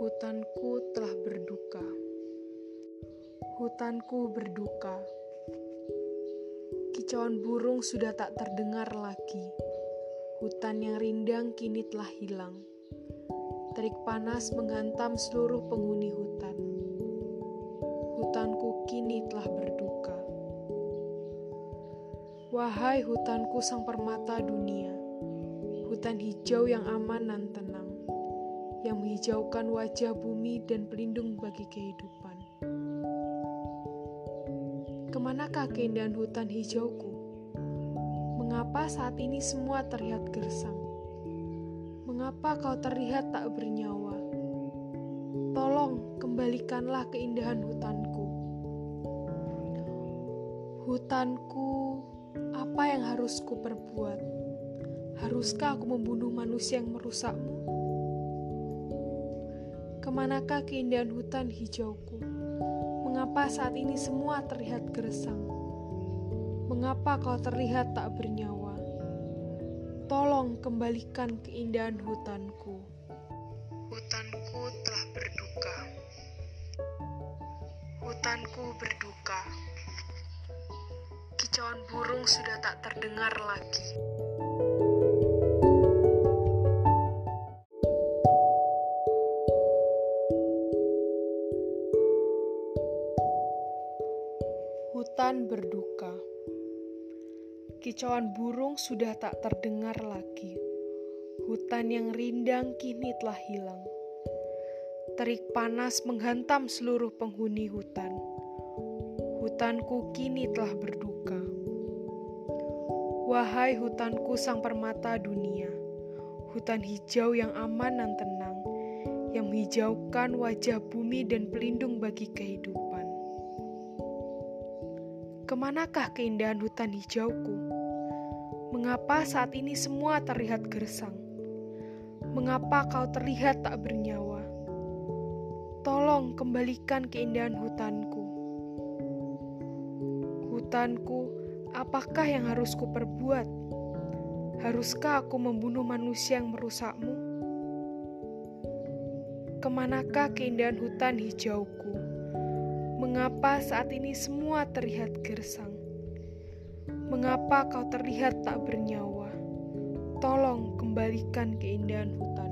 Hutanku telah berduka. Hutanku berduka. Kicauan burung sudah tak terdengar lagi. Hutan yang rindang kini telah hilang. Terik panas menghantam seluruh penghuni hutan. Hutanku kini telah berduka. Wahai hutanku sang permata dunia, hutan hijau yang aman dan tenang yang menghijaukan wajah bumi dan pelindung bagi kehidupan. Ke manakah keindahan hutan hijauku? Mengapa saat ini semua terlihat gersang? Mengapa kau terlihat tak bernyawa? Tolong kembalikanlah keindahan hutanku. Hutanku apa yang harus ku perbuat? Haruskah aku membunuh manusia yang merusakmu? Ke manakah keindahan hutan hijauku? Mengapa saat ini semua terlihat gersang? Mengapa kau terlihat tak bernyawa? Tolong kembalikan keindahan hutanku. Hutanku telah berduka. Hutanku berduka kicauan burung sudah tak terdengar lagi. Hutan berduka. Kicauan burung sudah tak terdengar lagi. Hutan yang rindang kini telah hilang. Terik panas menghantam seluruh penghuni hutan. Hutanku kini telah berduka. Wahai hutanku sang permata dunia, hutan hijau yang aman dan tenang, yang menghijaukan wajah bumi dan pelindung bagi kehidupan. Ke manakah keindahan hutan hijauku? Mengapa saat ini semua terlihat gersang? Mengapa kau terlihat tak bernyawa? Tolong kembalikan keindahan hutanku. Hutanku, Apakah yang harus kuperbuat? Haruskah aku membunuh manusia yang merusakmu? Ke manakah keindahan hutan hijauku? Mengapa saat ini semua terlihat gersang? Mengapa kau terlihat tak bernyawa? Tolong kembalikan keindahan hutan.